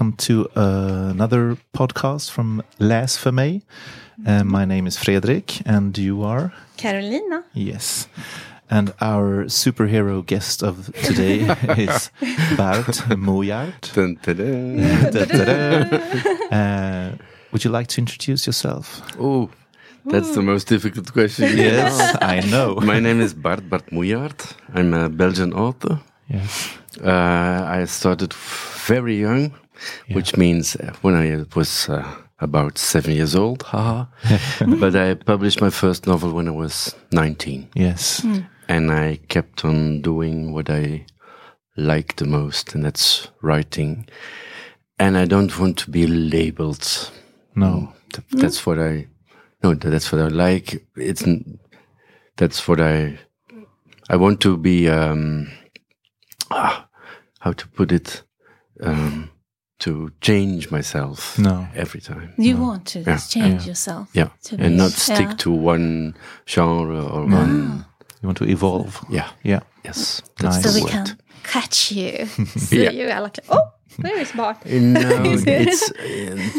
So, welcome to uh, another podcast from Läs för mig. Uh, my name is Fredrik, and you are? Carolina. Yes. And our superhero guest of today is Bart Moeyaert. Dun, dun, dun. Da, da, da. Uh, would you like to introduce yourself? Oh, that's the most difficult question. Yes, I know. My name is Bart Bart Moeyaert. I'm a Belgian author. Yes. Uh, I started very young, which means uh, when I was uh, about seven years old. Haha. but I published my first novel when I was 19. Yes. and I kept on doing what I like the most, and that's writing. And I don't want to be labeled. No. Th- That's what I. No, that's what I like. It's. That's what I. I want to be. Um, ah, how to put it? Um, to change myself. No. Every time. You want to just change yourself. Yeah, To and be- not stick yeah. to one genre or one. You want to evolve. Yeah. Yeah. Yes. Nice. So we word. can catch you. so Yeah. you are like, oh, there is Bart. No, it's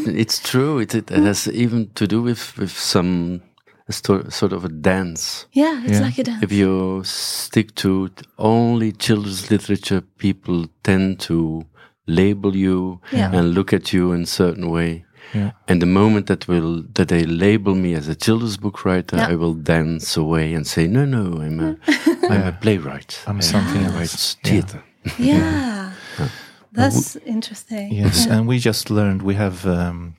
it's true. It, it has even to do with with some a sort of a dance. Yeah, it's Yeah. like a dance. If you stick to only children's literature, people tend to label you Yeah. and look at you in a certain way. Yeah. And the moment that will that they label me as a children's book writer, Yeah. I will dance away and say, "No, no, I'm a I'm a playwright. I'm I- something I else." write Yeah. theater." Yeah. That's interesting. Yes, Yeah. and we just learned we have um,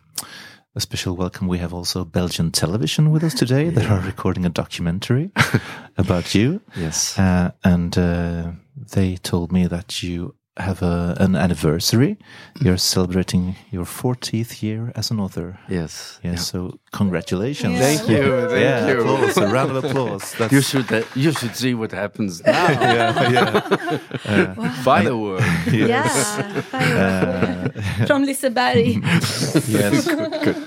a special welcome. We have also Belgian television with us today that are recording a documentary about you. Yes. Uh, and uh, they told me that you have a, an anniversary. You're celebrating your 40th year as an author. Yes. Yes, so congratulations. Yeah. Thank you, thank yeah, you. applause, a round of applause. That's, You should uh, you should see what happens now. yeah, yeah. Firework. Yeah. Uh, From Liseberg. yes. Uh,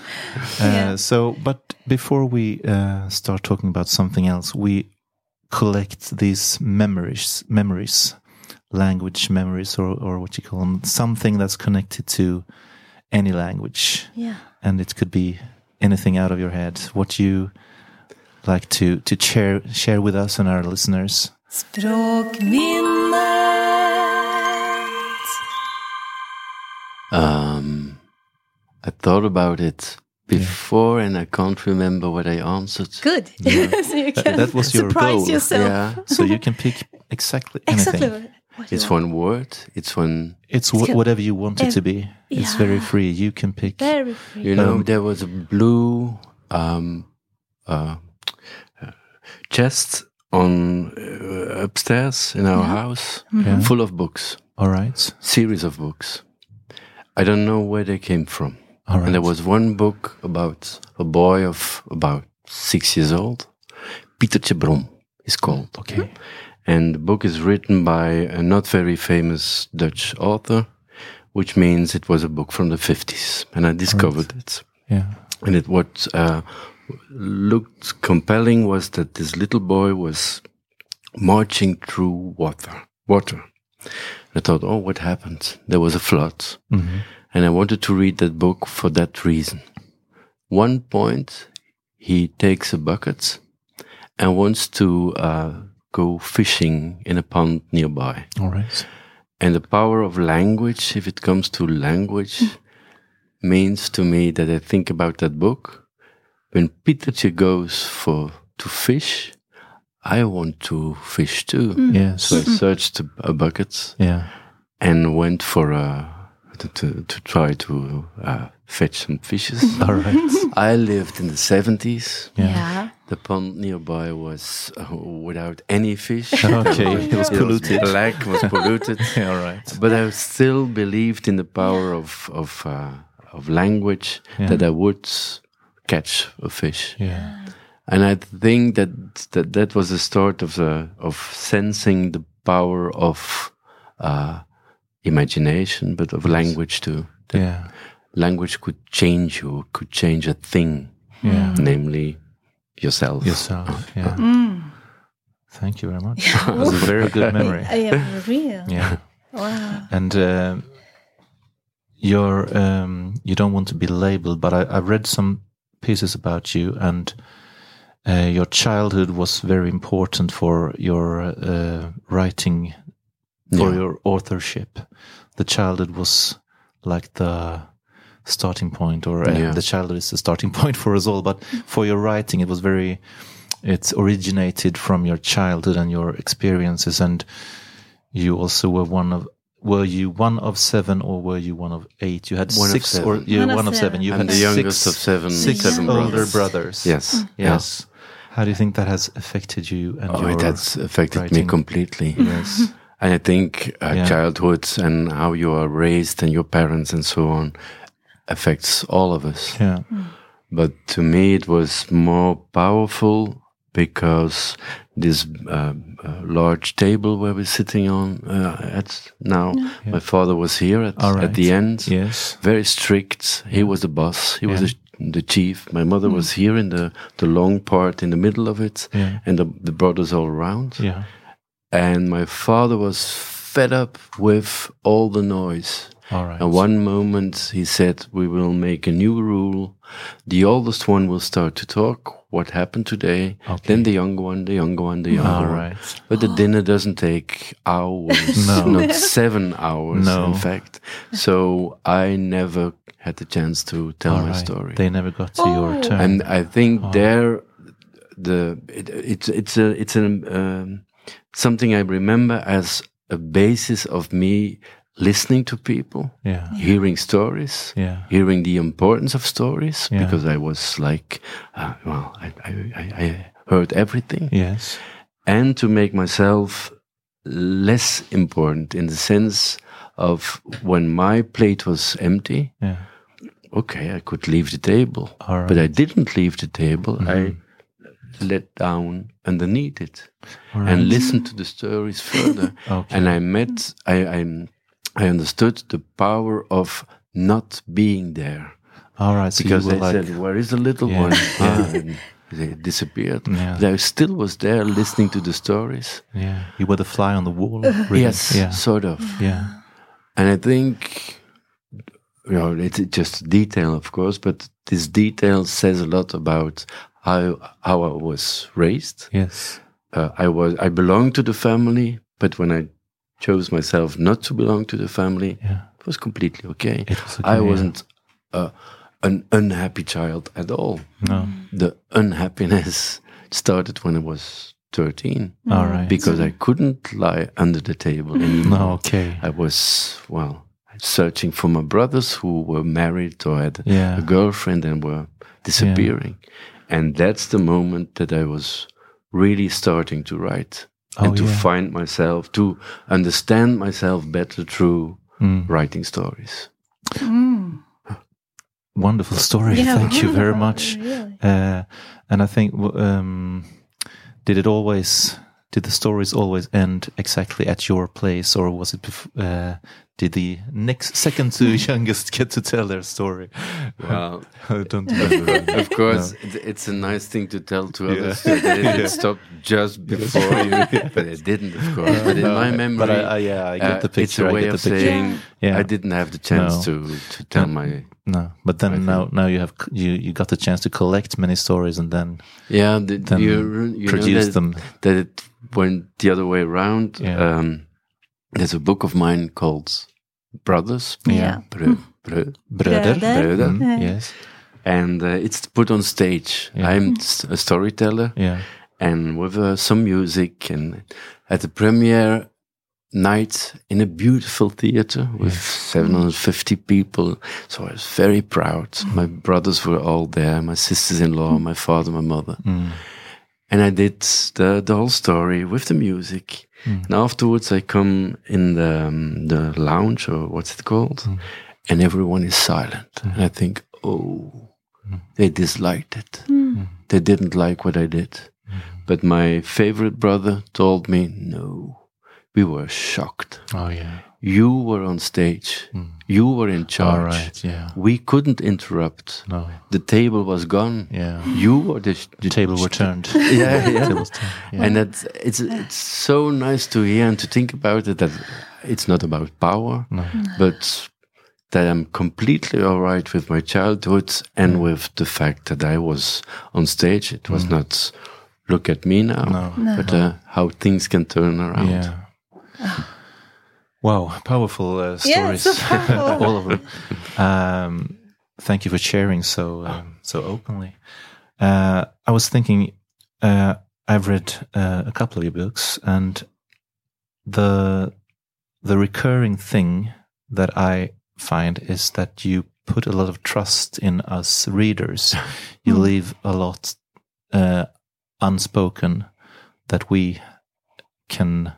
Yeah. So, but before we uh, start talking about something else, we collect these memories, memories, language memories, or or what you call them, something that's connected to any language, yeah. and it could be anything out of your head. What you like to to share share with us and our listeners. Språkminnet. Um, I thought about it before, and I can't remember what I answered. Good. so you can that was your surprise goal. yourself. Yeah, So you can pick exactly anything. Exactly. What you it's want. one word. It's one. It's wh- whatever you want it to ev- be. It's very free. You can pick. Very free. You know, Um, there was a blue um, uh, uh, chest on uh, upstairs in our house, Yeah. full of books, All right. series of books. I don't know where they came from. All right. And there was one book about a boy of about six years old. Pietertje Brom is called. Okay. And the book is written by a not very famous Dutch author, which means it was a book from the 50s. And I discovered it. Yeah. And it what uh, looked compelling was that this little boy was marching through water. Water. I thought, oh, what happened? There was a flood. Mhm. And I wanted to read that book for that reason. One point, he takes a bucket and wants to uh, go fishing in a pond nearby. All right. And the power of language, if it comes to language, means to me that I think about that book. When Pietertje goes for to fish, I want to fish too. Yes. So I searched a, a bucket Yeah. and went for uh, to, to, to try to uh, fetch some fishes. All right. I lived in the 70s. Yeah. Yeah. The pond nearby was uh, without any fish. Okay. It was It polluted. black, was polluted. Yeah, all right. But I still believed in the power of of uh, of language Yeah. that I would catch a fish, Yeah. and I think that that that was the start of the of sensing the power of uh, imagination, but of language too. That Yeah. language could change you, could change a thing, Yeah. namely yourself. Yourself. Yeah. Mm. Thank you very much. That's a very good memory. I am real. Yeah. Wow. And uh, you're um, you don't want to be labeled, but I, I read some pieces about you, and uh, your childhood was very important for your uh, writing, for Yeah. your authorship. The childhood was like the starting point, or uh, Yeah. the childhood is the starting point for us all. But for your writing, it was very. It's originated from your childhood and your experiences, and you also were one of. Were you one of seven, or were you one of eight? You had One six, or you One one of seven. seven. You I'm had the youngest six, of seven, six seven older brothers. brothers. Yes. Yeah. Yes. How do you think that has affected you and Oh, your it has affected writing? me completely. Yes. And I think uh, Yeah. childhood and how you are raised and your parents and so on affects all of us. Yeah. But to me, it was more powerful because this uh, uh, large table where we're sitting on uh, at now, my father was here at, All right. at the end. Yes. Very strict. He was the boss. He was the, the chief. My mother was here in the, the long part in the middle of it, Yeah. and the, the brothers all around. Yeah. And my father was fed up with all the noise. All right. And one moment he said, We will make a new rule. The oldest one will start to talk. What happened today? Okay. Then the younger one, the younger one, the younger All one. right. But the dinner doesn't take hours, No. not seven hours, No. in fact. So I never had the chance to tell All my right. story. They never got to your Oh. turn. and I think Oh. there, the it, it's it's a it's an um, something I remember as a basis of me listening to people, yeah. hearing stories, Yeah. hearing the importance of stories, Yeah. because I was like, uh, well, I, I, I I heard everything, Yes. and to make myself less important in the sense of when my plate was empty. Yeah. Okay, I could leave the table, All right. but I didn't leave the table. I Mhm. let down underneath it All right. and listened to the stories further. Okay. And I met, I, I, I understood the power of not being there All right. So because they like, said, "Where is the little Yeah, one?" yeah. They disappeared. Yeah. I still was there listening to the stories. yeah, you were the fly on the wall. really. Yes, Yeah. sort of. Yeah. And I think, you know, it's just detail, of course, but this detail says a lot about how how I was raised. Yes. Uh, I was I belonged to the family, but when I chose myself not to belong to the family, Yeah. it was completely okay. Was okay, I yeah. wasn't uh, an unhappy child at all. No. The unhappiness started when I was 13 All right. because I couldn't lie under the table anymore. No. Okay. I was, well, searching for my brothers who were married or had Yeah. a girlfriend and were disappearing. And that's the moment that I was really starting to write Oh, and to yeah. find myself, to understand myself better through Mm. writing stories. Mm. Wonderful story. Yeah, Thank you very much. really. Uh, and I think, um, did it always, did the stories always end exactly at your place, or was it? Bef- uh, did the next second to youngest get to tell their story? Well, I don't remember. of course, it- it's a nice thing to tell to Yeah. others that it Yeah. didn't stop just before you, but it didn't, of course. But in No, my memory, but I, I, yeah, I get uh, the picture. it's a I way get of saying Yeah. I didn't have the chance No. to to tell No. my No, but then now, now you have you you got the chance to collect many stories and then yeah. The, then you you produce that, them. that it went the other way around. Yeah. Um, there's a book of mine called Brothers. Yeah. Brö, brö, Bröder. Bröder. Bröder. Mm, Yeah. yes. and uh, it's put on stage. Yeah. I'm a storyteller. Yeah. and with uh, some music and at the premiere night in a beautiful theater with 750 people so i was very proud my brothers were all there my sisters-in-law my father my mother Mm. and i did the, the whole story with the music Mm. and afterwards i come in the, um, the lounge or what's it called? Mm. and everyone is silent. And i think oh they disliked it. They didn't like what I did. But my favorite brother told me, no, we were shocked. Oh yeah. You were on stage. Mm. You were in charge. right. Yeah. We couldn't interrupt. No. The table was gone. Yeah. You were the, the The table were turned. Yeah, yeah. Turned. Yeah. And that's, it's, it's so nice to hear and to think about it that it's not about power, no. but that I'm completely all right with my childhood and with the fact that I was on stage. It was not look at me now, No. No. but uh, how things can turn around. Yeah. Wow, powerful uh, Yeah, stories, so powerful. all of them. Um, thank you for sharing so um, so openly. Uh, I was thinking, uh, I've read uh, a couple of your books, and the the recurring thing that I find is that you put a lot of trust in us readers. You leave a lot uh, unspoken that we can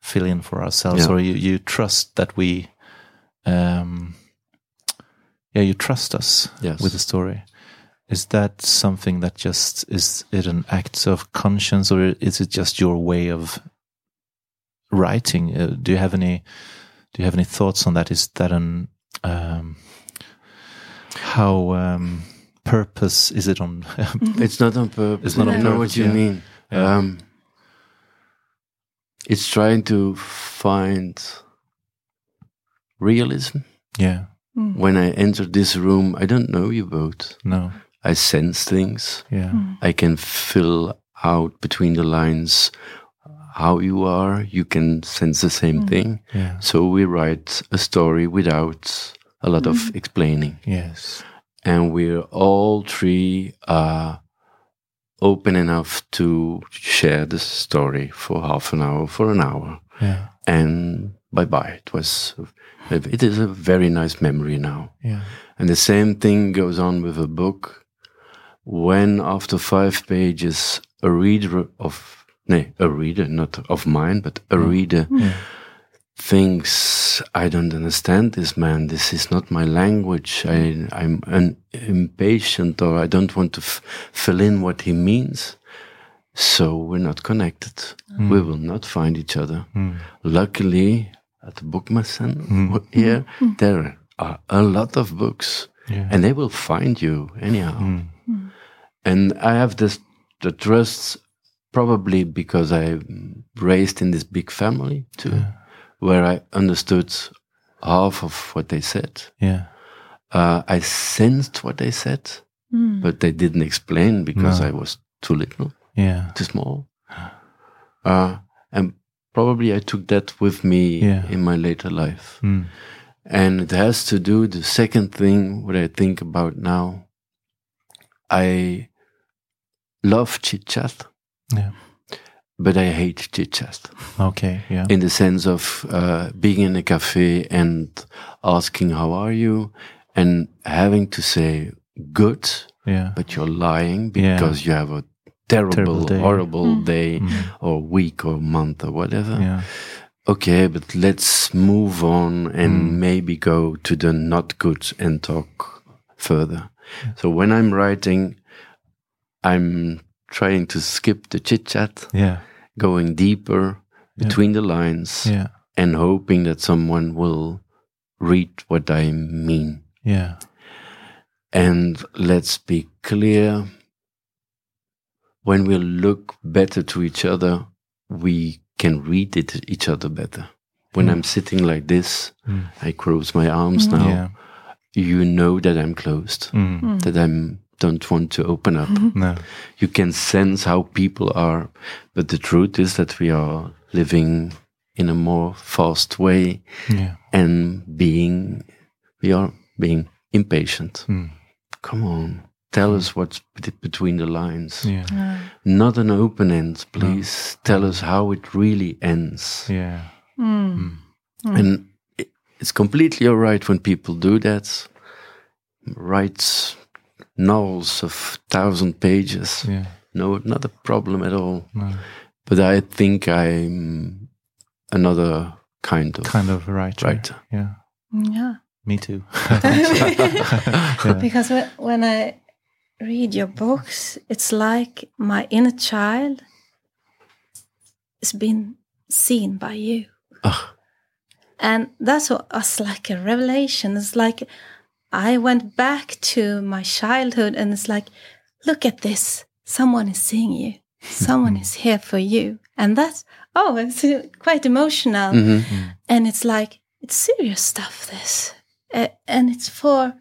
fill in for ourselves, Yeah. or you, you trust that we, um, yeah, you trust us Yes. with the story. Is that something that just is it an act of conscience, or is it just your way of writing? Uh, do you have any? Do you have any thoughts on that? Is that an um, how um, purpose is it on? It's not on purpose. It's not I on know purpose, what you yeah. mean. Yeah. Um, it's trying to find realism. yeah, hmm. When I enter this room, I don't know you both. no, I sense things. yeah, hmm. I can fill out between the lines how you are. You can sense the same hmm. thing. yeah, So we write a story without a lot of explaining. yes, and we're all three uh, open enough to share the story for half an hour, for an hour, yeah, and bye bye. It was, it is a very nice memory now. yeah, And the same thing goes on with a book. When after five pages, a reader of, no, a reader, not of mine, but a reader yeah, thinks I don't understand this man. This is not my language. I, I'm an impatient, or I don't want to f- fill in what he means. So we're not connected. We will not find each other. Mm. Luckily, at the Bokmässan here, there are a lot of books, yeah, and they will find you anyhow. Mm. And I have this the trust probably because I'm raised in this big family too, where I understood half of what they said. yeah, Uh, I sensed what they said, Mm. but they didn't explain because No. I was too little, yeah, too small. Uh, and probably I took that with me Yeah. in my later life. mm. And it has to do the second thing what I think about now. I love chit chat, yeah. But I hate chit chat Okay, yeah, in the sense of uh, being in a cafe and asking how are you, and having to say good, yeah, but you're lying Yeah. because you have a terrible, Terrible day. horrible Mm. day Mm. or week or month or whatever. yeah, Okay, but let's move on and Mm. maybe go to the not good and talk further. So when I'm writing, I'm trying to skip the chit chat, yeah, going deeper Yeah. between the lines yeah, and hoping that someone will read what I mean. yeah, And let's be clear when we look better to each other, we can read it each other better. When Mm. I'm sitting like this, Mm. I cross my arms now. yeah, You know that I'm closed, mm. that I'm don't want to open up. no, You can sense how people are, but the truth is that we are living in a more fast way yeah, and being we are being impatient. mm. Come on, tell us what's between the lines. yeah, Uh, Not an open end, please. Tell us how it really ends. yeah, mm. And it's completely all right when people do that. Write novels of thousand pages. yeah, No, not a problem at all. no, But I think I'm another kind of kind of right, writer. yeah, Yeah. me too. yeah. Because when, when I read your books, it's like my inner child is being seen by you. Ah. And that's what was like a revelation. It's like I went back to my childhood and it's like, look at this. Someone is seeing you. Someone is here for you. And that's, oh, it's uh, quite emotional. Mhm. And it's like, it's serious stuff, this. uh, and it's for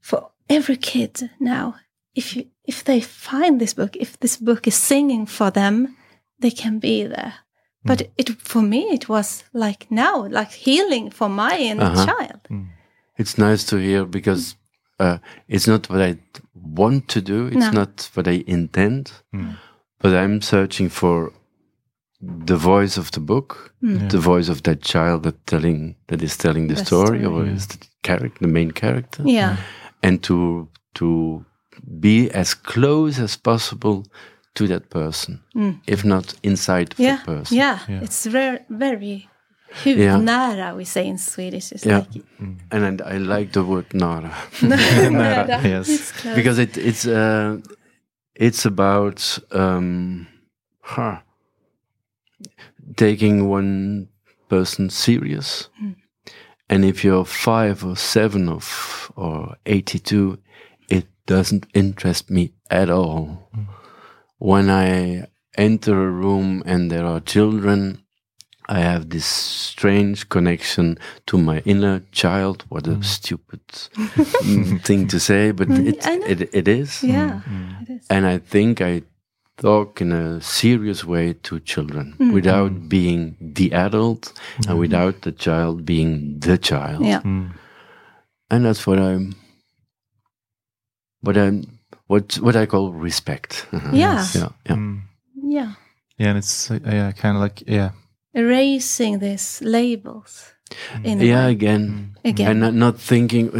for every kid now. If you if they find this book, if this book is singing for them, they can be there. But it for me, it was like now, like healing for my inner Uh-huh. child. It's nice to hear because uh, it's not what I want to do. It's No. not what I intend. But I'm searching for the voice of the book, the voice of that child that telling that is telling the, The story, story. or is the character, the main character, Yeah, and to to be as close as possible to that person, if not inside Mm. yeah, the person. yeah, Yeah. It's very, very hu- Yeah. nära. We say in Swedish. It's Yeah. like And, and I like the word nara. nära. yes. It's because it it's uh it's about um huh, taking one person serious and if you're five or seven of or 82 it doesn't interest me at all when i enter a room and there are children I have this strange connection to my inner child. What a stupid mm, thing to say, but it, it it is. yeah, it is. And I think I talk in a serious way to children Mm. without being the adult and without the child being the child. Yeah, And that's what I'm what I'm what what I call respect. Yeah. Yeah. Yeah. Mm. yeah. Yeah, and it's uh, yeah, kind of like yeah, Erasing these labels. Mm. In Yeah, way. again. Mm. Again. And not, not thinking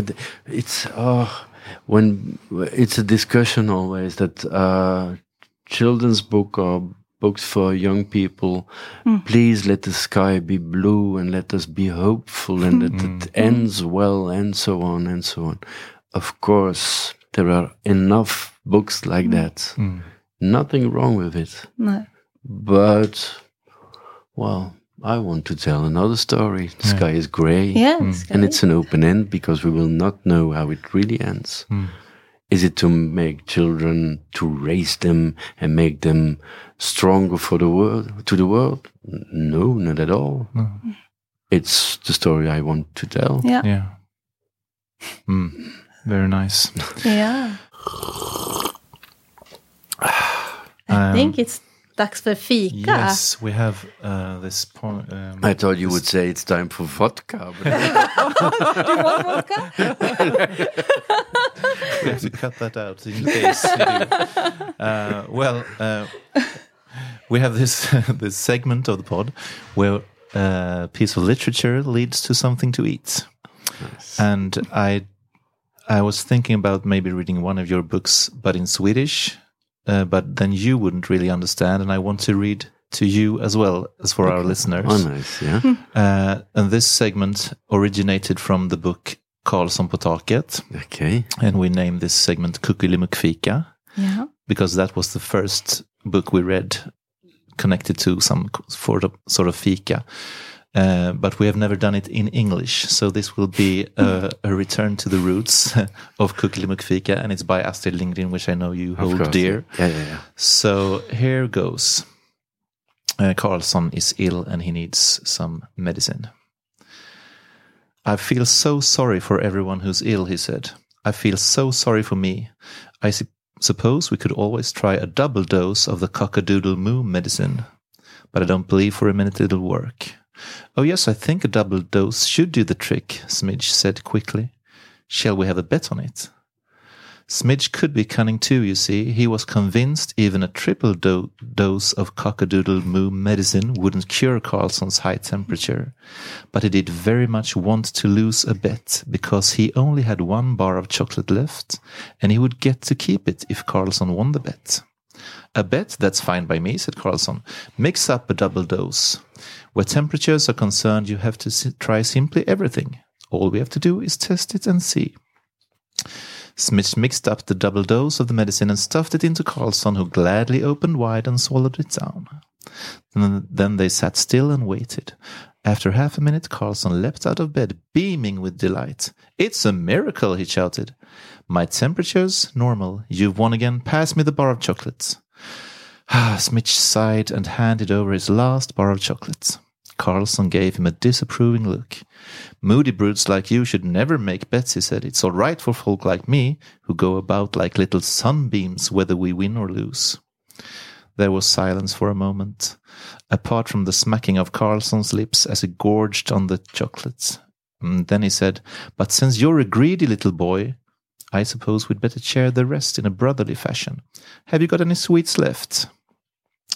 it's oh when it's a discussion always that uh children's book or books for young people mm. please let the sky be blue and let us be hopeful and that it ends well and so on and so on of course there are enough books like that nothing wrong with it No. but well i want to tell another story the sky is gray Yeah, it's mm. and it's an open end because we will not know how it really ends. Mm. Is it to make children to raise them and make them stronger for the world to the world? No, not at all. It's the story I want to tell. yeah. yeah. Mm. Very nice. Yeah. Um, I think it's dags för fika. Yes, we have uh, this point. Um, I thought you would say it's time for vodka. But Du want vodka? we have to cut that out in case. Uh, well, uh, we have this this segment of the pod where a piece of literature leads to something to eat, and I I was thinking about maybe reading one of your books, but in Swedish. Uh, but then you wouldn't really understand, and I want to read to you as well as for our listeners. oh, nice, yeah. Uh, and this segment originated from the book Karlsson på taket, Okay. and we named this segment Kuckelimuckfika Yeah. because that was the first book we read connected to some sort of, sort of fika. Uh, but we have never done it in English, so this will be a, a return to the roots of Kuckelimuckfika, and it's by Astrid Lindgren, which I know you hold dear. Yeah, yeah, yeah. So here goes. Uh, Carlson is ill and he needs some medicine. I feel so sorry for everyone who's ill, he said. I feel so sorry for me. I su- suppose we could always try a double dose of the cockadoodle moo medicine, but I don't believe for a minute it'll work. Oh, yes, I think a double dose should do the trick, Smidge said quickly. Shall we have a bet on it? Smidge could be cunning too, you see. He was convinced even a triple do- dose of cockadoodle moo medicine wouldn't cure Carlson's high temperature. But he did very much want to lose a bet because he only had one bar of chocolate left and he would get to keep it if Carlson won the bet. A bet? That's fine by me, said Carlson. Mix up a double dose. Where temperatures are concerned, you have to try simply everything. All we have to do is test it and see. Smidge mixed up the double dose of the medicine and stuffed it into Carlson, who gladly opened wide and swallowed it down. Then, they sat still and waited. After half a minute, Carlson leapt out of bed, beaming with delight. It's a miracle, he shouted. My temperature's normal. You've won again. Pass me the bar of chocolates. Ah, Smidge sighed and handed over his last bar of chocolates. Carlson gave him a disapproving look. Moody brutes like you should never make bets, he said. It's all right for folk like me, who go about like little sunbeams, whether we win or lose. There was silence for a moment, apart from the smacking of Carlson's lips as he gorged on the chocolates. And then he said, But since you're a greedy little boy, I suppose we'd better share the rest in a brotherly fashion. Have you got any sweets left?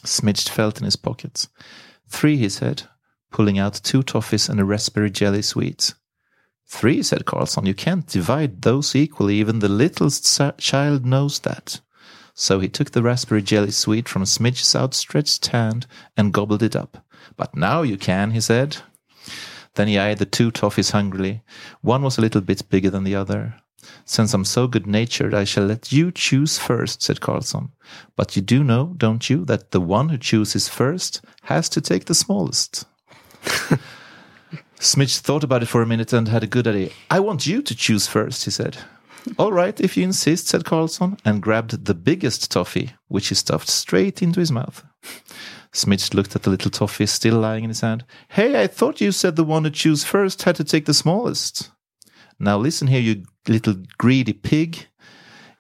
Smidge felt in his pockets. Three, he said, pulling out two toffees and a raspberry jelly sweet. Three, said Carlson. You can't divide those equally. Even the littlest child knows that. So he took the raspberry jelly sweet from Smidge's outstretched hand and gobbled it up. But now you can, he said. Then he eyed the two toffees hungrily. One was a little bit bigger than the other. Since I'm so good natured, I shall let you choose first, said Carlson. But you do know, don't you, that the one who chooses first has to take the smallest. Smidge thought about it for a minute and had a good idea. I want you to choose first, he said. All right, if you insist, said Carlson, and grabbed the biggest toffee, which he stuffed straight into his mouth. Smidge looked at the little toffee still lying in his hand. Hey, I thought you said the one who choose first had to take the smallest. Now listen here, you little greedy pig.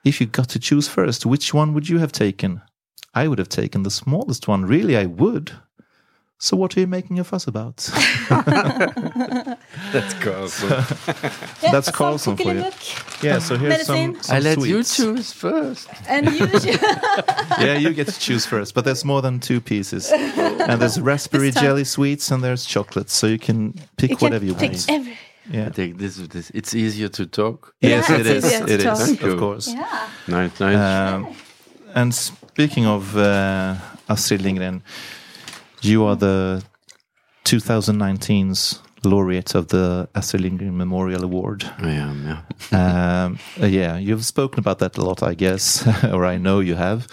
If you got to choose first, which one would you have taken? I would have taken the smallest one. Really, I would. So what are you making a fuss about? That's Carlson. Yeah, That's some Carlson for you. cookie-look. Yeah, so here's some, Medicine. some I let you choose first. And you, Yeah, you get to choose first, but there's more than two pieces. And there's raspberry jelly sweets and there's chocolates, so you can pick you can whatever you pick want. every. Yeah. I think this is this. It's easier to talk. Yes, Yeah, it it's is. easier to It is, of course. Yeah. Nice, nice. Um, and speaking of uh, Astrid Lindgren, you are the 2019's laureate of the Astrid Lindgren Memorial Award. I am. Yeah. Um, uh, yeah, you've spoken about that a lot, I guess, or I know you have.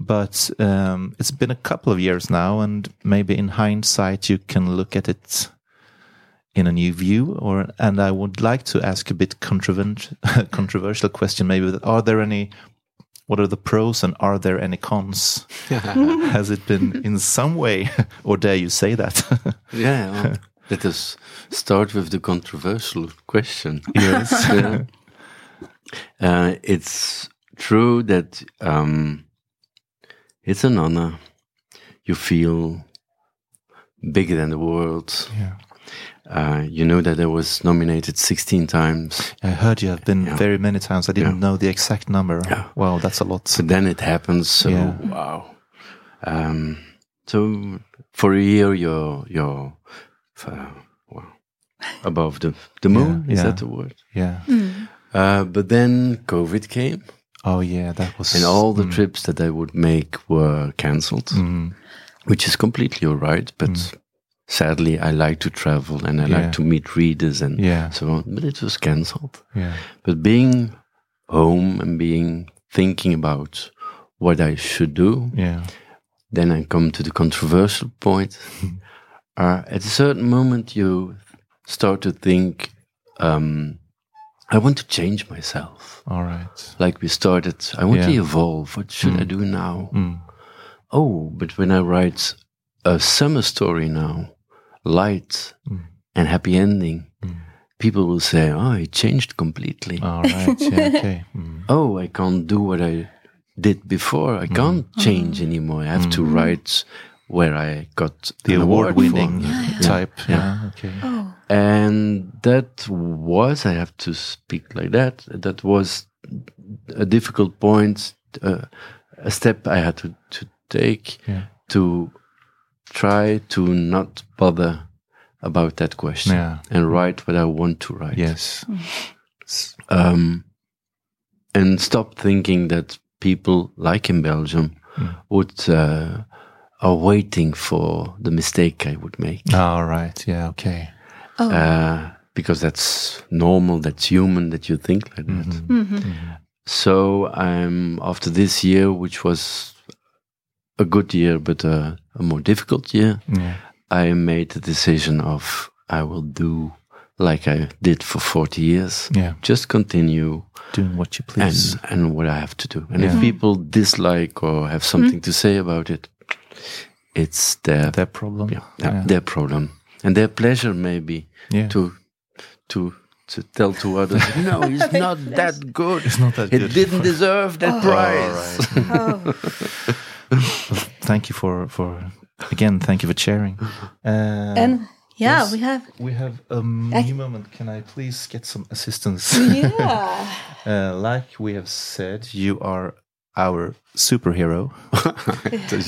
But um, it's been a couple of years now, and maybe in hindsight, you can look at it in a new view. Or and I would like to ask a bit controversial, controversial question. Maybe that are there any? What are the pros and are there any cons? Has it been in some way, or dare you say that? Yeah. well, let us start with the controversial question. yes. Yeah. Uh, it's true that um, it's an honor. You feel bigger than the world. Yeah. Uh, you know that I was nominated 16 times. I heard you have been Yeah. very many times. I didn't Yeah. know the exact number. Yeah. Wow, that's a lot. So then it happens. So Yeah. wow. Um, so for a year, you're you're uh, well, above the the moon. Yeah, Is yeah. that the word? Yeah. Uh, but then COVID came, Oh, yeah, that was. and all the mm, trips that I would make were cancelled, mm, which is completely all right. But sadly, I like to travel and I Yeah. like to meet readers and Yeah. so on. But it was cancelled. yeah. But being home and being thinking about what I should do, Yeah. then I come to the controversial point. uh, at a certain moment, you start to think, um, I want to change myself. All right. Like we started, I want to evolve. What should I do now? Mm. Oh, but when I write a summer story now, light Mm. and happy ending, Mm. people will say, Oh, it changed completely. All right. Yeah. Okay. Mm. oh, I can't do what I did before. I can't change anymore. I have to write where I got The award for. award-winning type. Yeah. Yeah. Okay. Oh. And that was, I have to speak like that, that was a difficult point, uh, a step I had to, to take Yeah. to try to not bother about that question Yeah. and write what I want to write. Yes. um, and stop thinking that people like in Belgium Mm. would uh, are waiting for the mistake I would make, All right. Yeah. Okay. Oh. uh, because that's normal, that's human that you think like that. Mhm. So I'm after this year, which was a good year but a, a more difficult year, Yeah. I made the decision of I will do like I did for 40 years. Yeah. Just continue Doing what you please. and and what I have to do. And Yeah. if people dislike or have hmm. something to say about it, it's their Their problem. yeah, their- their problem and their pleasure maybe Yeah. to to to tell to others no he's not that good It's not that he good. didn't deserve that oh. prize Oh, Thank you for for again. Thank you for sharing. Uh, and yeah, yes. we have. we have a moment. Can I please get some assistance? Yeah. uh, like we have said, you are our superhero.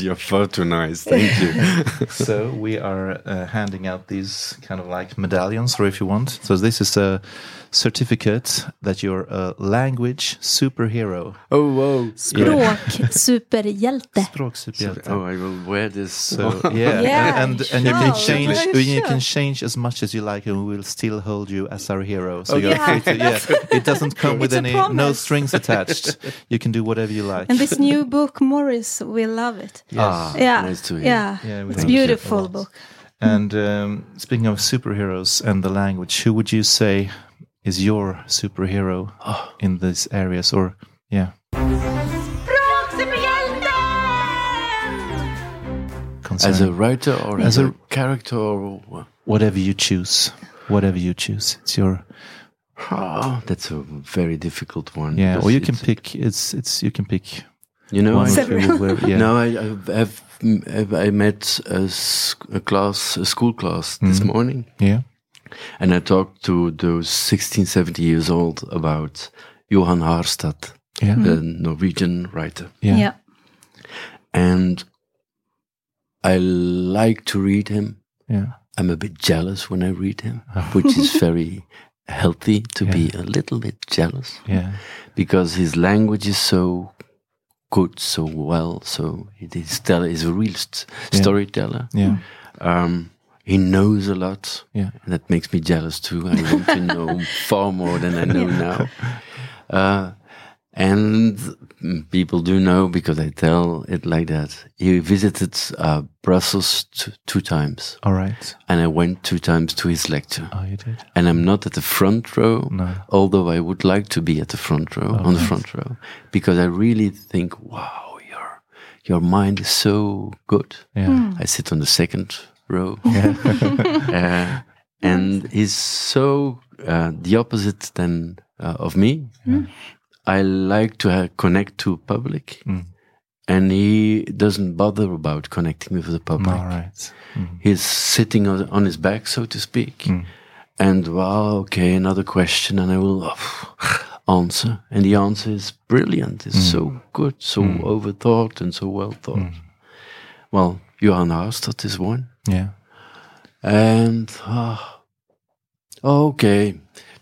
you're far too nice thank you so we are uh, handing out these kind of like medallions, or if you want. So this is a certificate that you're a language superhero. oh whoa Språksuperhjälte. Språksuperhjälte. oh i will wear this So yeah, Yeah, and and you can change Yeah, you can change as much as you like, and we will still hold you as our hero. So Okay. you're free to yeah. It doesn't come with It's a any no strings attached. You can do whatever you like. And this new book, Morris We love it. ah Yeah, nice to hear yeah, Yeah, it's a beautiful book. And um, speaking of superheroes and the language, who would you say is your superhero Oh. in these areas? Or yeah, as a writer or As as, a, a- character or whatever you choose, whatever you choose, it's your Ah, that's a very difficult one. yeah. Or you can pick. It's it's you can pick You know, one I, or two. whatever, yeah. no, I I have I met a class, a school class this Mhm. morning, yeah. and I talked to those 16, 17 years old about Johan Harstad, Yeah. the Norwegian writer, Yeah. Yeah. and I like to read him. Yeah. I'm a bit jealous when I read him, which is very healthy to be a little bit jealous. Yeah. because his language is so good, so well. So he's tell he's a real st- Yeah. storyteller. Yeah. Um, he knows a lot. Yeah. and that makes me jealous too. I want to know far more than I know now. Uh, and people do know because I tell it like that. He visited uh, Brussels t- two times, All right. and I went two times to his lecture. Oh, you did. And I'm not at the front row, No. although I would like to be at the front row, on the front row, because I really think, wow, your your mind is so good. Yeah. I sit on the second row, Yeah. uh, and he's so uh, the opposite than uh, of me. I like to uh, connect to public, Mm. and he doesn't bother about connecting with the public. All right. Mm. He's sitting on, on his back, so to speak. Mm. And wow, okay, another question, and I will uh, answer. And the answer is brilliant. It's so good, so overthought, and so well thought. Well, Johan Harstad is one. Yeah. And uh, okay,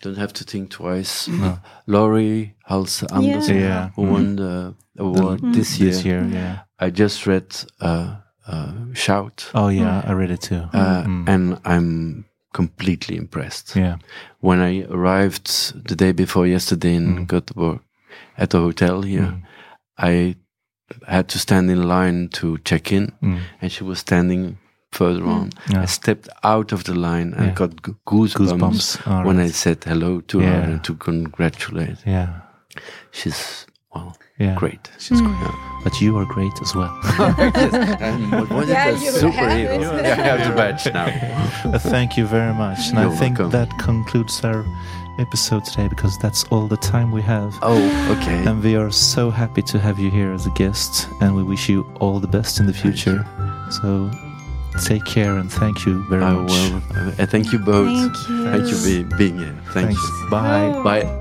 don't have to think twice. Uh, Laurie Halse Anderson, Yeah. who won the award this year. This year. Yeah. I just read uh, uh, Shout, Oh yeah. I read it too. uh, Mm. and I'm completely impressed. Yeah. when I arrived the day before yesterday in Mm. Göteborg at the hotel here, I had to stand in line to check in, Mm. and she was standing further on. Yeah. I stepped out of the line and Yeah. got g- goosebumps, Goosebumps. All when I said hello to her and to congratulate. Yeah. She's well, Yeah. great. She's great. But you are great as well. what was Yeah, it? A you superhero. have. Yeah, I have the badge now. Uh, Thank you very much. And I You're think welcome. that concludes our episode today because that's all the time we have. Oh, okay. And we are so happy to have you here as a guest, and we wish you all the best in the future. So take care and thank you very I much. will. I thank you both. Thank you. Thank you for being here. Thank Thanks. you. Bye. Bye.